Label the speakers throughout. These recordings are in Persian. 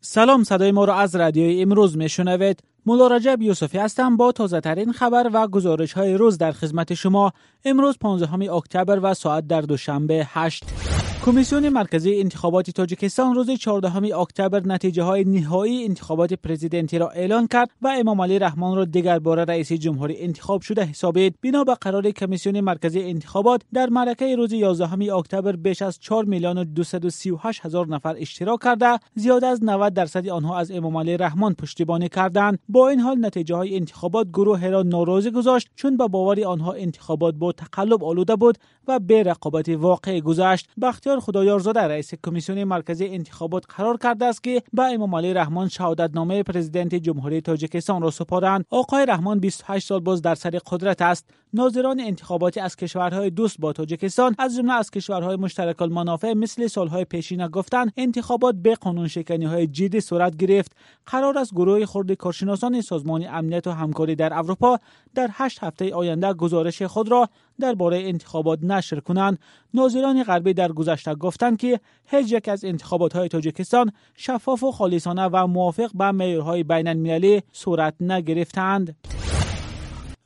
Speaker 1: سلام صدای ما را از رادیوی امروز میشنوید. مولا رجب یوسفی هستم با تازه ترین خبر و گزارش های روز در خدمت شما. امروز 15 اکتبر و ساعت در دوشنبه 8 کمیسیون مرکزی انتخابات تاجیکستان روز 14 اکتبر نتیجه های نهایی انتخابات پرزیدنتی را اعلان کرد و امام علی رحمان را دیگر بار رئیس جمهوری انتخاب شده حسابید. بنا به قرار کمیسیون مرکزی انتخابات در معرکه روز 11 اکتبر بیش از 4 میلیون و 238 هزار نفر اشتراک کرده. زیاد از 90 درصد آنها از امام علی رحمان پشتیبانی کردند. با این حال های انتخابات گروه را ناراضی گذاشت چون به باور آنها انتخابات با تقلب آلوده بود و به رقابت واقع گذشت. بختیار خدایارزاده رئیس کمیسیون مرکزی انتخابات قرار کرده است که به امام علی رحمان نامه پرزیدنت جمهوری تاجیکستان را سپارند. آقای رحمان 28 سال باز در سر قدرت است. ناظران انتخاباتی از کشورهای دوست با تاجیکستان از جمله از کشورهای مشترک المنافع مثل سالهای پیشین گفتند انتخابات به قانون شکنی های جدی صورت گرفت. قرار است گروه خرد کارشناسان سازمان امنیت و همکاری در اروپا در هشت هفته آینده گزارش خود را درباره انتخابات نشر کنند. ناظران غربی در گذشته گفتند که هیچ یک از انتخابات های تاجیکستان شفاف و خالصانه و موافق به معیارهای بین المللی صورت نگرفتند.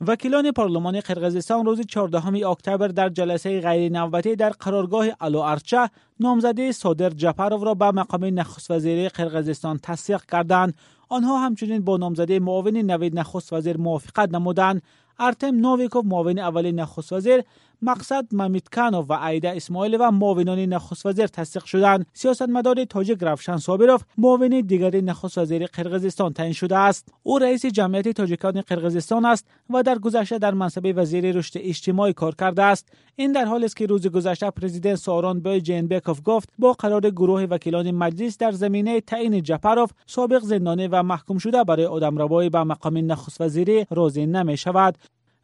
Speaker 1: وکیلان پارلمان قرقیزستان روز 14 اکتبر در جلسه غیر نوبتی در قرارگاه الو ارچه نامزده صادر جپارو را به مقام نخست وزیر قرقیزستان تصدیق کردند. آنها همچنین با نامزده معاون نوید نخست وزیر موافقت نمودند. ارتم نوویکوف معاون اول نخست وزیر مقصد ممیتکانوف و عیده اسماعیل و معاونان نخست وزیر تصدیق شدند سیاستمدار تاجیک روشن صابروف معاون دیگر نخست وزیر قرقیزستان تعیین شده است. او رئیس جمعیت تاجیکان قرقیزستان است و در گذشته در منصب وزیر رشد اجتماعی کار کرده است. این در حالی است که روز گذشته پرزیدنت ساران بای جینبکوف گفت با قرار گروه وکیلان مجلس در زمینه تعیین جپاروف سابق زندانی و محکوم شده برای آدمروایی به مقام نخست وزیری راضی نمی شود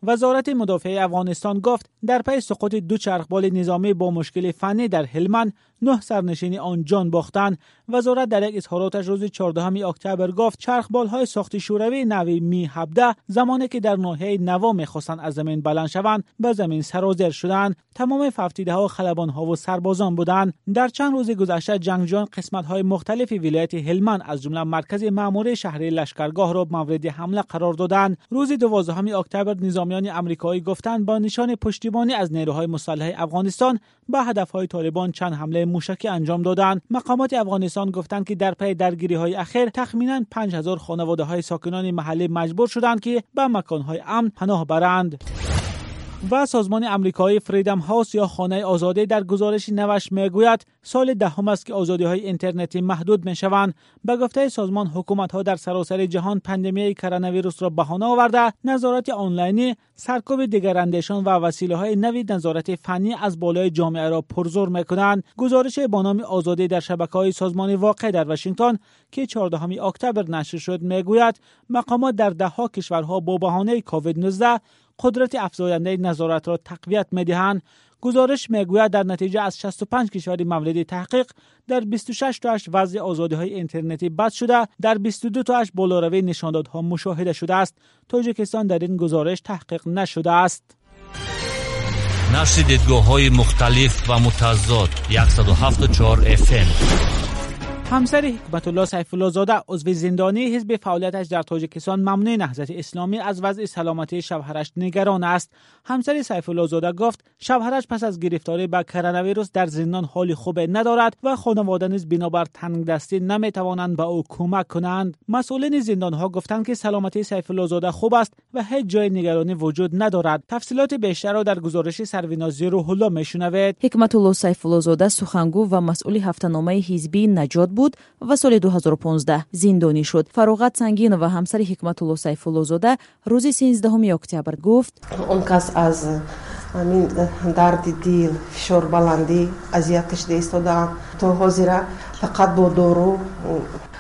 Speaker 1: وزارت مدافع افغانستان گفت در پی سقوط دو چرخبال نظامی با مشکل فنی در هلمند نه سرنشینی آن جان باختند وزارت در یک اظهاراتش روز 14 اکتبر گفت چرخبال های ساخت شوروی نوی می 17 زمانی که در ناحیه نوا می‌خواستند از زمین بلند شوند به زمین سرازیر شدند. تمام ففتیده ها خلبان ها و سربازان بودند. در چند روز گذشته جنگجویان قسمت های مختلف ولایت هلمند از جمله مرکز مامور شهری لشکرگاه را مورد حمله قرار دادند. روز 12 اکتبر نظامیان آمریکایی گفتند با نشان پشتیبانی از نیروهای مسلح افغانستان به هدفهای طالبان چند حمله موشکی انجام دادند مقامات افغانستان گفتند که در پی درگیری های اخیر تخمینا 5000 خانواده های ساکنان محلی مجبور شدند که به مکان های امن پناه برند. و سازمان امریکایی Freedom House یا خانه آزادی در گزارش نوش می‌گوید سال دهم است که آزادی های اینترنتی محدود می شوند به گفته سازمان حکومت ها در سراسر جهان پندمی کرونا ویروس را بهانه آورده نظارت آنلاینی سرکوب دیگراندیشان و وسیله های نوی نظارت فنی از بالای جامعه را پرزور می کنند گزارش با نام آزادی در شبکه های سازمان واقع در واشنگتن که 14 اکتبر نشر شد می‌گوید مقامات در دهها کشورها با بهانه کووید 19 قدرت افزاینده نظارت را تقویت می‌دهند. گزارش می‌گوید در نتیجه از 65 کشور مورد تحقیق در 26 تاش وضع آزادی های اینترنتی بد شده. در 22 تاش بالاروی نشاندادها مشاهده شده است. تاجیکستان در این گزارش تحقیق نشده است.
Speaker 2: نشر دیدگاه های مختلف و متضاد 174 FM
Speaker 1: همسر حکمت الله سیف الله زاده عضو زندانی حزب فعالیتش در تاجیکستان ممنوع نهضت اسلامی از وضع سلامتی شوهرش نگران است. همسر سیف زاده گفت شوهرش پس از گرفتاری به کرونا ویروس در زندان حالی خوب ندارد و خانواده نیز بنابر تنگ دستی نمی‌توانند به او کمک کنند. مسئولین زندان ها گفتند که سلامتی سیف زاده خوب است و هیچ جای نگرانی وجود ندارد. تفصیلات بیشتر را در گزارش سروینازی روح الله میشنوید
Speaker 3: حکمت الله سیف زاده سخنگو و مسئول هفتهنامه حزبی نجات буд ва соли 2015 зиндонӣ шуд. Фароғат сангинова ҳамсари ҳикматулло сайфуллозода рӯзи 13 октябр гуфт.
Speaker 4: Он кас аз ҳамин дарди дил фишорбаландӣ азияташ деистодаанд. То ҳозира фақат бо дору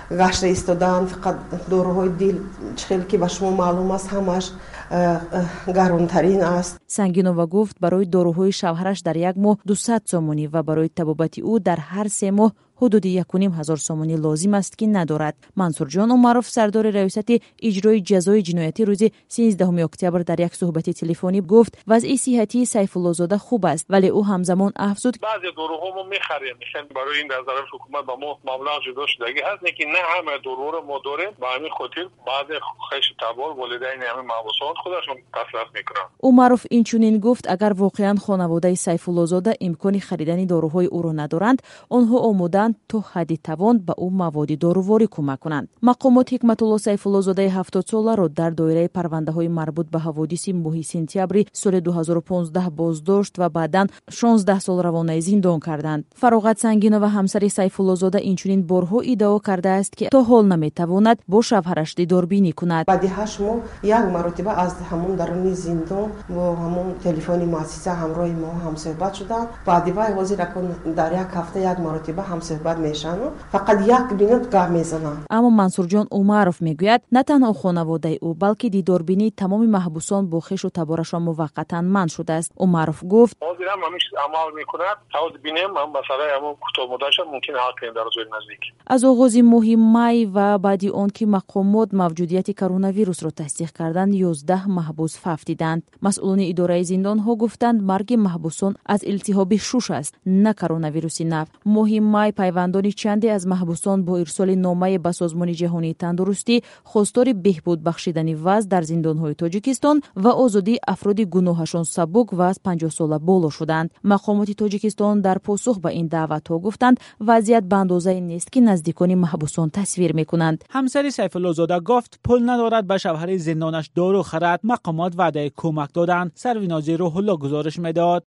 Speaker 4: гашта истодаанд фақат доруҳои дил чхеле ки ба шумо маълум аст ҳамаш э, э, гаронтарин аст.
Speaker 3: Сангинова гуфт барои доруҳои шавҳараш дар як моҳ дусад сомонӣ ва барои табобати ӯ дар ҳар се моҳ ҳудуди якуним ҳазор сомонӣ лозим аст ки надорад. Мансурҷон умаров сардори раёсати иҷрои ҷазои ҷиноятӣ рӯзи 13 октябр дар як суҳбати телефонӣ гуфт вазъи сиҳатии сайфуллозода хуб аст вале ӯ ҳамзамон афзуд
Speaker 5: баъзе доруҳо мо мехарем барои ин аз тарафи ҳукумат ба мо маблағ ҷудо шудагӣ ҳаст лекин не ҳама доруҳоро мо дорем ба ҳамин хотир баъзе хешу табор волидайни ҳамин маҳбусон худашон таслиф мекунанд
Speaker 3: умаров инчунин гуфт агар воқеан хонаводаи сайфуллозода имкони харидани доруҳои ӯро надоранд онҳо омодаанд то ҳадди тавон ба ӯ маводи доруворӣ кӯмак кунанд. Мақомоти ҳикматулло сайфуллозодаи ҳафтодсоларо дар доираи парвандаҳои марбут ба ҳаводиси моҳи сентябри соли 2015 боздошт ва баъдан 16 сол равонаи зиндон карданд. Фароғат сангинова ҳамсари сайфуллозода инчунин борҳо иддао кардааст ки то ҳол наметавонад бо шавҳараш дидорбинӣ кунад.
Speaker 4: Баъди ҳашт моҳ як маротиба аз ҳамон даруни зиндон бо ҳамон телефони муассиса ҳамроҳи мо ҳамсӯҳбат шуданд. Баъди вай ҳозир акун дар як ҳафта як маротиба ҳамсӯҳбат мешаванд фақат як минут гап мезананд
Speaker 3: аммо мансурҷон умаров мегӯяд на танҳо хонаводаи ӯ балки дидорбинии тамоми маҳбусон бо хешу таборашон муваққатан манъ шудааст умаров гуфт.
Speaker 5: Ҳозирам ҳамиш амал мекунад. Тавоз бинем масъалаи ҳамон кӯтоҳмуддаша мумкин ҳал кунем дар рӯзои наздик.
Speaker 3: Аз оғози моҳи май ва баъди он ки мақомот мавҷудияти коронавирусро тасдиқ карданд ёздаҳ маҳбус фавт диданд. Масъулони идораи зиндонҳо гуфтанд марги маҳбусон аз илтиҳоби шуш аст на коронавируси нав моҳи май пайвандони чанде аз маҳбусон бо ирсоли номае ба созмони ҷаҳонии тандурустӣ хостори беҳбуд бахшидани вазъ дар зиндонҳои тоҷикистон ва озодии афроди гуноҳашон сабук ва аз панҷоҳсола боло шуданд мақомоти тоҷикистон дар посух ба ин даъватҳо гуфтанд вазъият ба андозае нест ки наздикони маҳбусон тасвир мекунанд
Speaker 1: ҳамсари сайфуллозода гуфт пул надорад ба шавҳари зиндонаш дору харад мақомот ваъдаи кӯмак доданд сарвинози рӯҳулло гузориш медод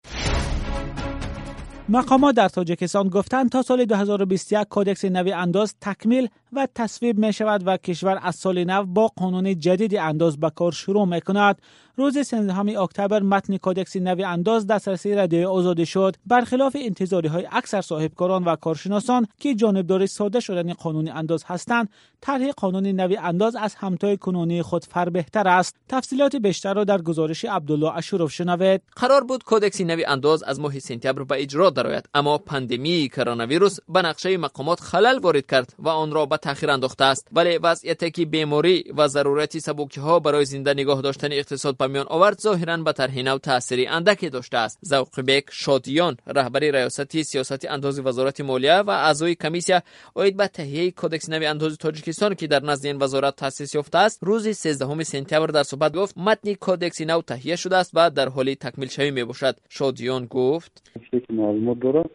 Speaker 1: مقامات در تاجیکستان گفتند تا سال 2021 کدکس نوی انداز تکمیل و تصویب می شود و کشور از سال نو با قانون جدید انداز به کار شروع می کند روز 13 اکتبر متن کادکس نوی انداز دسترسی رادیو آزاده شد. برخلاف انتظاری های اکثر صاحبکاران و کارشناسان که جانبدار ساده شدن قانون انداز هستند طرح قانون نوی انداز از همتای کنونی خود فر بهتر است. تفصیلات بیشتر را در گزارش
Speaker 6: عبدالله اشوروف شنوید. قرار بود کودکس نوی انداز از ماه سپتامبر به اجرا درآید اما پاندمی کرونا ویروس به نقشه مقامات خلل وارد کرد و آن را به تاخیر انداخته است. ولی وضعیتی که بیماری و ضرورت سبکی ها برای زنده نگاه داشتن اقتصاد به میان آورد ظاهرا به طرح نو تاثیری اندکی داشته است. زوق بیگ شادیان رهبری ریاستی سیاست انداز وزارت مالیه و اعضای کمیسیا اوید به تهیه کدکس نوی انداز تاجیکستان که در نزد این وزارت تاسیس یافته است روز 13 سپتامبر در صحبت گفت متن کدکس
Speaker 7: نو تهیه شده است و در حال تکمیل شوی می باشد. شادیان گفت معلومات دارد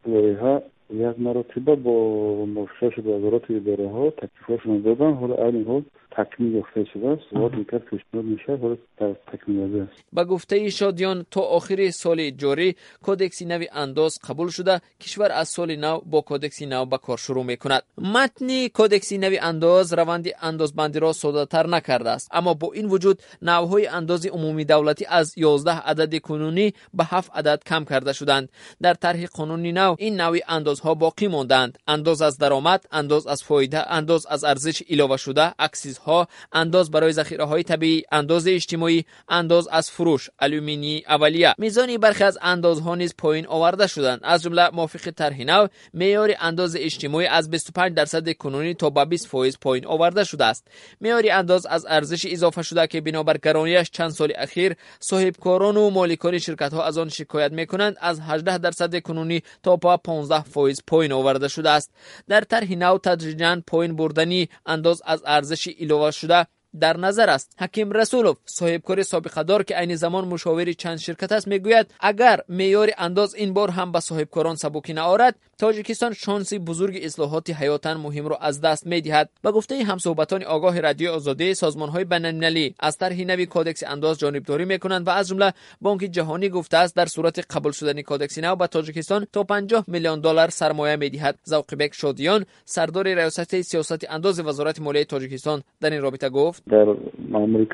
Speaker 7: یک مرتبه با مشخص وزارت اداره ها تکلیفشون دادن.
Speaker 6: حالا الان تکمیل گفته شده است. و دیگر پیشنهاد میشه در تکمیل است. با گفته شادیان تا آخر سال جاری کدکس نو انداز قبول شده. کشور از سال نو با کدکس نو به کار شروع می‌کند. متن کدکس نو انداز روند اندازبندی را ساده تر نکرده است. اما با این وجود نوهای انداز عمومی دولتی از 11 عدد کنونی به 7 عدد کم کرده شدند. در طرح قانونی نو این نوع اندازها باقی ماندند. انداز از درآمد انداز از فایده انداز از ارزش اضافه شده اکسیز ها انداز برای ذخیره های طبیعی انداز اجتماعی انداز از فروش الومینی اولیه. میزان برخی از اندازها نیز پایین آورده شدند. از جمله موافق طرح نو معیار انداز اجتماعی از 25 درصد کنونی تا به 20 فایز پایین آورده شده است. معیار انداز از ارزش اضافه شده که بنابر گرانیش چند سال اخیر صاحب کاران و مالکان شرکت ها از آن شکایت می‌کنند از 18 درصد کنونی تا به 15 فایز پایین آورده شده است. در طرح نو تدریجا پایین بردنی انداز از ارزش دعوا شده در نظر است. حکیم رسولوف صاحب کاری سابقه دار که عین زمان مشاور چند شرکت است می‌گوید اگر معیار انداز این بار هم به صاحب کاران سبوکی نآورد تاجیکستان شانسی بزرگ اصلاحات حیاتن مهم را از دست می‌دهد و گفته همصحبتان آگاه رادیو آزاده سازمان های بین‌المللی از طرح نوی کادکس انداز جانبداری می‌کنند و از جمله بانک جهانی گفته است در صورت قبول شدن کادکس نو به تاجیکستان تا 50 میلیون دلار سرمایه می می‌دهد زوقبک شادیان سردار ریاست
Speaker 7: سیاست انداز وزارت مالیه تاجیکستان. در این رابطه گفت در ماموری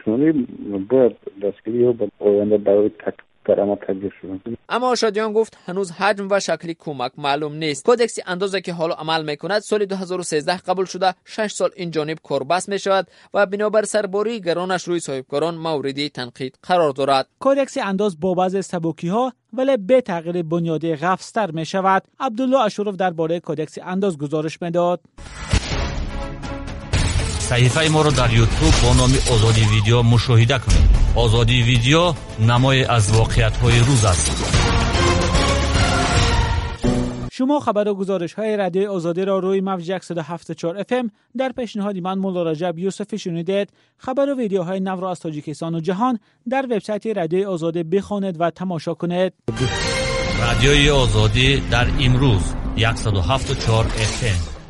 Speaker 7: باید دستگیری و آینده برای شدن
Speaker 6: اما شادیان گفت هنوز حجم و شکلی کمک معلوم نیست. کودکس اندازه که حالا عمل می‌کند سال 2013 قبول شده 6 سال این جانب کاربست می شود و بنابر سرباری گرانش روی صاحبکاران موردی تنقید قرار دارد.
Speaker 1: کودکس انداز با بعض سبوکی ها ولی به تغییر بنیادی غفستر می شود عبدالله اشورف درباره کودکس انداز گزارش می‌داد.
Speaker 2: صحیفه ما رو در یوتیوب با نام آزادی ویدیو مشاهده کنید. آزادی ویدیو نمای از واقعیت های روز است.
Speaker 1: شما خبر و گزارش های رادیوی آزادی را روی موج 174 FM در پیشنهادی من مولا رجب یوسفی شنیدید. خبر و ویدیوهای نو را از تاجیکستان و جهان در وبسایت رادیوی آزادی بخوانید و تماشا کنید.
Speaker 2: رادیوی آزادی در امروز 174 FM